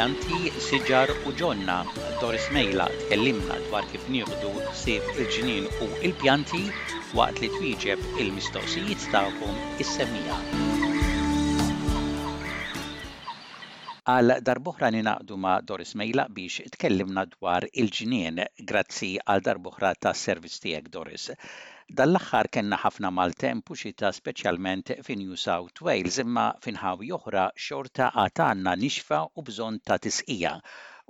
Pjanti, siġar u ġonna, Doris Mejla tkellimna dwar kif nieħdu ħsieb il-ġnien u l-pjanti waqt li twieġeb il-mistoqsijiet tagħkom is-semmiegħa. Għal darb'oħra ningħaqdu ma' Doris Mejlaq biex tkellimna dwar il-ġnien. Grazzi għal darb'oħra tas-servizz tiegħek Doris. Dan l-aħħar kellna ħafna maltemp u xita speċjalment fi New South Wales imma f'inħawi oħra xorta għad għandna nixfa u bżonn ta' tisqija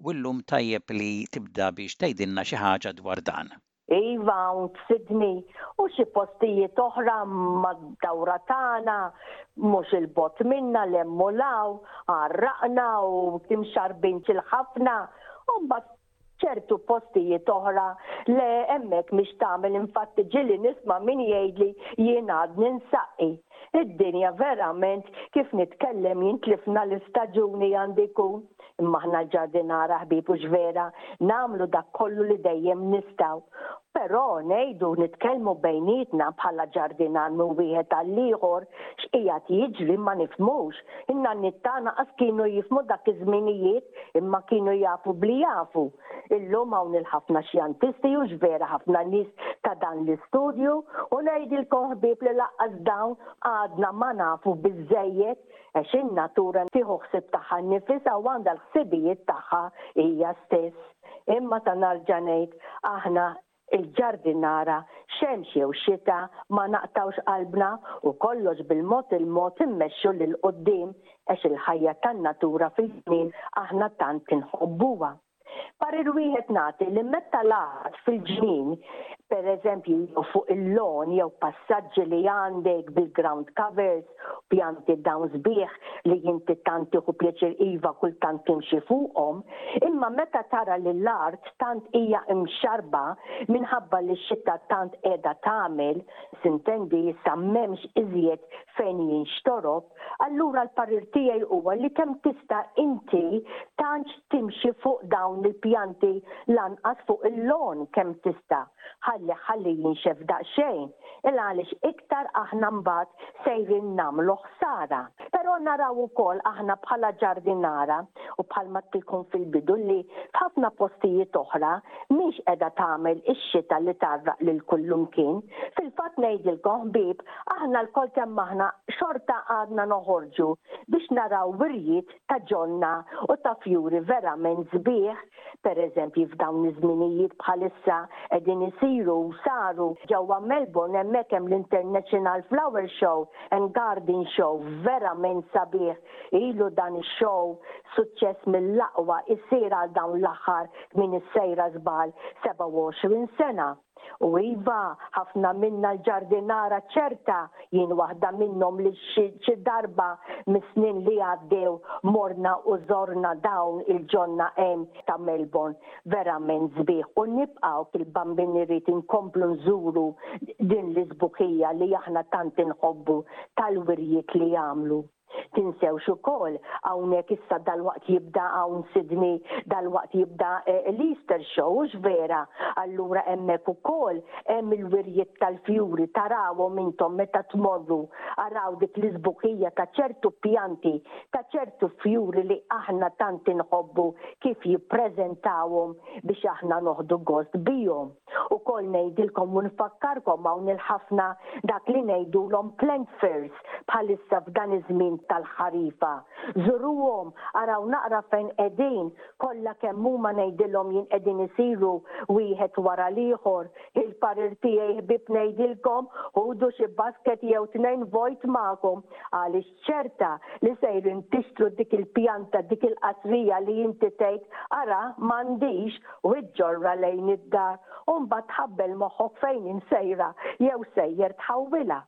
u llum tajjeb li tibda biex tgħidilna xi ħaġa dwar dan. Iva hawn Sydney u xi postijiet oħra mad-dawra tagħna mhux il bogħod minna 'l hemm u 'l hawn għarraqna u imxarrbin ċil ħafna u mbagħad ċertu postijiet oħra le hemmhekk mhix tagħmel infatti ġieli nisma' min jgħidli jien għadni nsaqqi. Id-dinja verament kif nitkellem jien tlifna l-istaġuni għandi jkun, imma aħna l-ġardinara ħbieb hux vera nagħmlu dak kollu li dejjem nistgħu. Però ngħidu u nitkellmu bejnietna bħala ġardinar minn wieħed għall-ieħor x'qiegħed jiġri ma nifhmux. In-nanniet tagħna qas kienu jifhmu dak iż-żminijiet imma kienu jafu b'li jafu. Illum hawn il-ħafna xjantisti u x'vera ħafna nies ta' dan l-istudju u ngħidilkom ħbieb li lanqas dawn għadna ma nafu biżżejjed għax in-natura tieħu ħsieb tagħha nnifisha u għandha l-ħsibijiet tagħha hija stess. Imma ta' narġa' ngħid, aħna Il-ġardinara, xemx jew xita, ma naqtgħux qalbna u kollox bil-mod il-mod immexxu lil quddiem għax il-ħajja tan-natura fil-ġnien aħna tant inħobbuha. Parir wieħed nagħti li metta l-għaqad fil-ġnien, pereżempju jew fuq il-lawn jew passaġġi li għandek bil-ground covers, pjanti dawn sbieħ li inti tant tieħu pjaċir iva kultant timxi fuqhom, imma meta tara li l-art tant hija mxarrba minħabba li x-xita tant qiegħda tagħmel, sintendi issa m'hemmx iżjed fejn jinxtorob, allura l-parir tiegħi huwa li kemm tista' inti tgħandx timxi fuq dawn il-pjanti lanqas fuq il-lawn kemm tista'. Ħallih ħalli jinxef daqsxejn il għaliex iktar aħna mbagħad sejrin nagħmlu ħsara. Però naraw ukoll aħna bħala ġardinara u bħal ma tkun fil-bidu li f'ħafna postijiet oħra mhix qiegħda tagħmel ix-xita li tgħarraq lil kullumkien. Fil-fatt ngħidilkom ħbieb aħna lkoll kemm aħna xorta għadna noħorġu biex naraw wirjiet ta' ġonna u ta' fjuri verament sbieħ. Pereżempji f'dawn iż-żminijiet bħalissa qegħdin isiru u saru ġewwa Melbourne hemmhekk hemm l-International Flower Show and Garden Show verament sabiħ ilu dan ix-show suċċess mill-aqwa jsir għal dawn l-aħħar kmieni s-sejra żball 27 sena. U iva, ħafna minna l-ġardinara ċerta, jien waħda minnhom li xi darba mis-snin li għaddew morna u żorna dawn il-ġonna għem ta' Melbourne verament sbieħ u nibqgħu fil-Bambin irrid inkomplu nżuru din l-isbuħija li aħna tant inħobbu tal-wirjiet li għamlu. Tinsewx ukoll hawnhekk issa dalwaqt jibda hawn Sydney dalwaqt jibda l-Easter Show hux vera? Allura hemmhekk ukoll hemm il-wirjiet tal-fjuri tarawhom intom meta tmorru araw dik l-isbuħija ta' ċertu pjanti ta' ċertu fjuri li aħna tant inħobbu kif jippreżentawhom biex aħna noħdu gost bihom. Ukoll ngħidilkom u nfakkarkom hawn il-ħafna dak li ngħidulhom plant fairs bħalissa f'dan iż-żmien tal-ħarifa. Żuruhom, araw naqra fejn qegħdin, kollha kemm huma ngħidilhom jien qegħdin isiru wieħed wara l-ieħor. Il-parir tiegħi ħbieb ngħidilkom, ħudu xi basket jew tnejn vojt magħkom għaliex, Ċerta li sejrin tixtru dik il-pjanta, dik il-qasrija li inti tgħid, 'Ara, m'għandix, u iġġorrha lejn id-dar, u mbagħad tħabbel moħħok fejn hi msejra jew sejjer tħawwilha.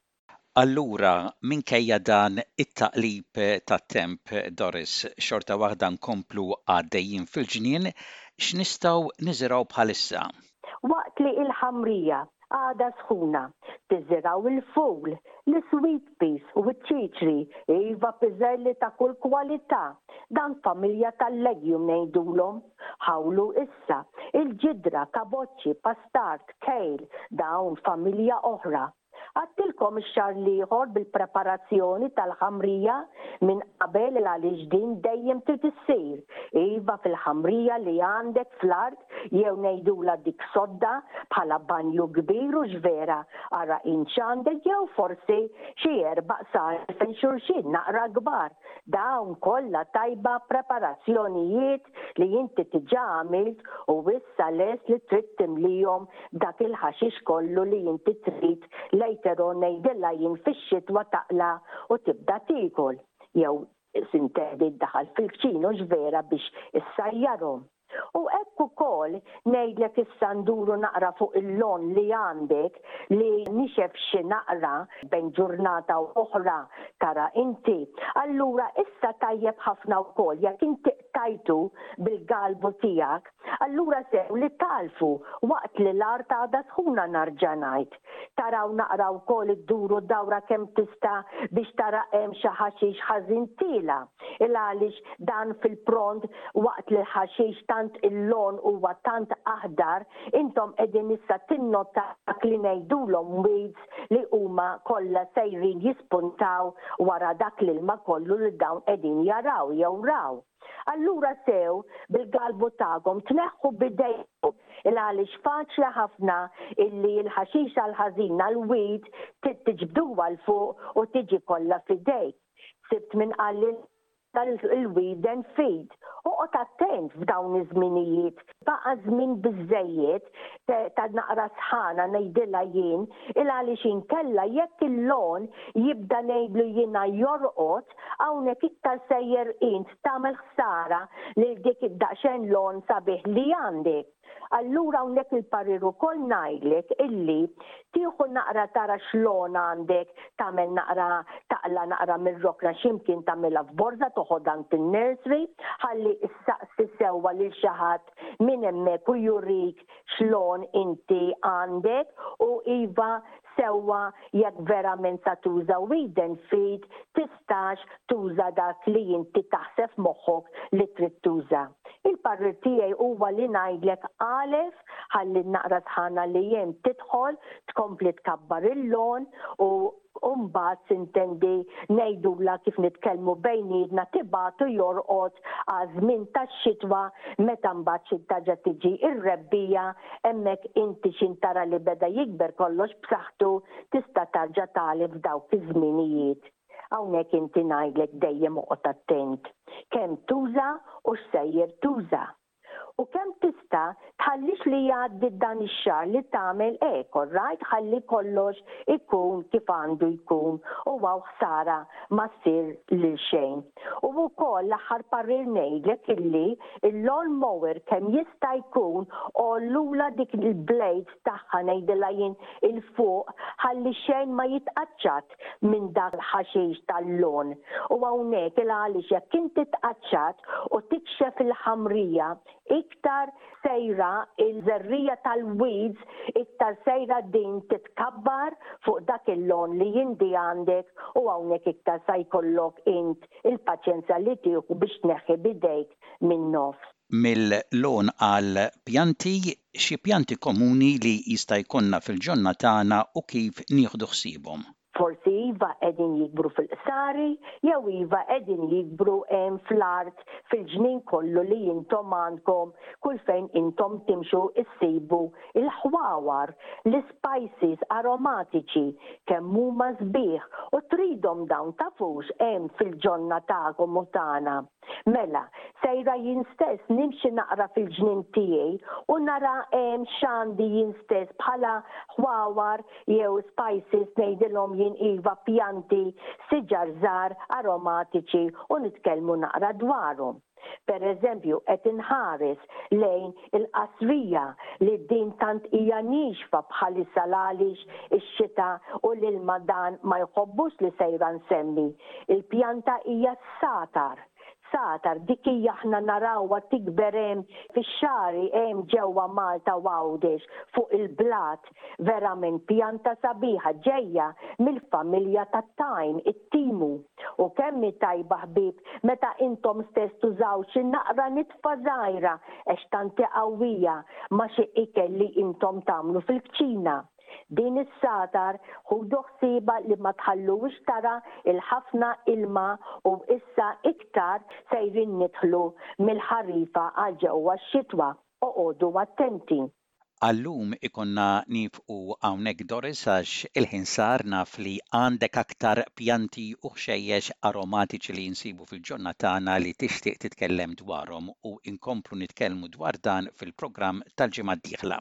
Allura, minkejja dan it-taqlib tat-temp, Doris, xorta waħda nkomplu għaddejjin fil-ġnien, x'nistgħu niżirgħu bħalissa? Waqt li l-ħamrija għadha sħuna, tiżirgħu il-fool, l-sweet peas u ċ-ċiċri, iva piżerli ta' kull kwalità, dan familja tal-legume ngħidulhom. Ħawlu issa, il-ġidra, kaboċċi, pastard, kale, dawn familja oħra. Għadtilkom ix-xahar l-ieħor bil-preparazzjoni tal-ħamrija minn qabel il għaliex din dejjem trid issir, iva fil-ħamrija li għandek fl-art jew ngħidulha dik sodda bħala banju kbir hux vera għaraqin x'għandek jew forsi xi erba' qsari fejn xulxin naqra kbar dawn kollha tajba preparazzjonijiet li inti diġà għamilt u sal-għeż li trid timlihom dak il-ħaxix kollu li inti trid later on ngħidilha jien fix-xitwa taqla' u tibda tiekol, jew sintendi ddaħħal fil-kċin hux vera biex issajjarhom. U hekk ukoll ngħidlek issa nduru naqra fuq il-lawn li għandek li nixef xi naqra bejn ġurnata u oħra tara inti, allura issa tajjeb ħafna wkoll jekk inti qtajtu bil-galbu tiegħek Allura sew li tagħlfu waqt li l-art għadha sħuna narġa' ngħid. Taraw naqra wkoll idduru dawra kemm tista' biex tara hemm xi ħaxix ħażin tiela', il-għaliex dan fil-pront waqt li l-ħaxix tant il-lawn huwa tant aħdar intom qegħdin issa tinnotaw dak li ngħidulhom weeds li huma kollha sejrin jispuntaw wara dak l-ilma kollu li dawn qegħdin jaraw jew raw. Allura sew bil-galbu tagħhom tneħħu b'idejkom il-għaliex faċli ħafna illi il-ħaxixa l-ħażina, l-weed, tiġbduha 'l fuq u tiġi kollha f'idejk. Sibt min qalli l-għażla l-weed and feed. Oqgħod attent f'dawn iż-żminijiet. Baqa' żmien biżżejjed ta' naqra sħana ngħidilha jien il-għaliex inkella jekk il-logħon jibda ngħidlu jiena jorqod, ħsibt hawnhekk iktar sejjer int tagħmel ħsara lil dik id-daqxejn l-għon sabiħ li għandek. Allura hawnhekk il-parir ukoll ngħidlek illi tieħu naqra tara x'lgħon għandek tagħmel naqra taqla' naqra mir-rokna xi mkien tagħmilha f'borża toħodha għand fin-nursery ħalli ssaqsi sewwa lil xi ħadd minn hemmhekk u jurik x'lgħon inti għandek u iva sewwa jekk verament sa tuża wieden f'id tistax tuża dak li inti taħseb f'moħħok li trid tuża. Il-parir tiegħi huwa li ngħidlek għalef ħalli n-naqra sħana li int tidħol tkompli tkabbar il-logħon u u mbagħad tintendi ngħidulha kif nitkellmu bejnietna tibgħatu jorqod għaż-żmien tax-xitwa meta mbagħad xi taġa tiġi r-rebbiegħa Hemmhekk inti x'int tara li beda jikber kollox b'saħħtu tista' tarġa' tali f'dawk iż-żmienijiet. Hawnhekk inti ngħidlek dejjem oqgħod attent kemm tuża u x'sejjer tuża. U kemm tista' tħallix li jgħaddi dan ix-xahar li tagħmel hekk orrajt ħalli kollox ikun kif għandu jkun u hawn ħsara ma ssir lil xejn. U wkoll l-aħħar parrir ngħidlek illi l-lawn mower kemm jista' jkun għollulha dik il-blades tagħha ngħidilha jien 'il fuq ħalli xejn ma jitqaċċat minn dak il-ħaxix tal-lawn u hawnhekk il għaliex jekk inti tqaċċat u tikxef il-ħamrija Iktar sejra l-żerriegħa tal-weeds iktar sejra din titkabbar fuq dak il-lawn li inti għandek u hawnhekk iktar sa jkollok int il-paċenzja li tieħu biex tneħħi b'idejk min-nofs. Mill-lawn għal pjanti, xi pjanti komuni li jista' jkollna fil-ġonna tagħna u kif nieħdu ħsiebhom. Forsi iva qegħdin jikbru fil-qsari jew iva qegħdin jikbru hemm fl-art fil-ġnien kollu li intom għandkom kull fejn intom timxu issibu l-ħwawar, l-ispajsis aromatiċi kemm huma sbieħ u tridhom dawn tafux hemm fil-ġonna tagħkom u tagħna. Mela, sejra jien stess nimxi naqra fil-ġnien tiegħi u nara x'għandi jien stess bħala ħwawar jew spices ngħidilhom jien iva pjanti, siġar żgħar aromatiċi u nitkellmu naqra dwarhom. Pereżempju qed inħares lejn il-qasrija li din tant hija niexfa bħalissa l-għaliex ix-xita u l-ilma dan ma jħobbux li sejra nsemmi. Il-pjanta hija s-sagħtar. Sagħtar dik hija aħna narawha tikber hemm fix-xagħri hemm ġewwa Malta u Għawdex fuq il-blat. Verament pjanta sabiħa ġejja mill-familja tat-thyme, it-timu. U kemm hi tajba ħbieb meta intom stess tużaw xi naqra nitfa żgħira għax tant hi qawwija ma' xi ikel li intom tagħmlu fil-kċina. Din is-satar ħudu ħsiebha li ma tħalluhiex tara l-ħafna ilma u issa iktar sejrin nidħlu mill-ħarifa għal ġewwa x-xitwa. Oqogħdu attenti. Għal-lum ikollna nieqfu hawnhekk Doris għax il-ħin sar, naf li għandek aktar pjanti u ħxejjex aromatiċi li jinsibu fil-ġonna tagħna li tixtieq titkellem dwarhom u inkomplu nitkellmu dwar dan fil-programm tal-ġimgħa d-dieħla.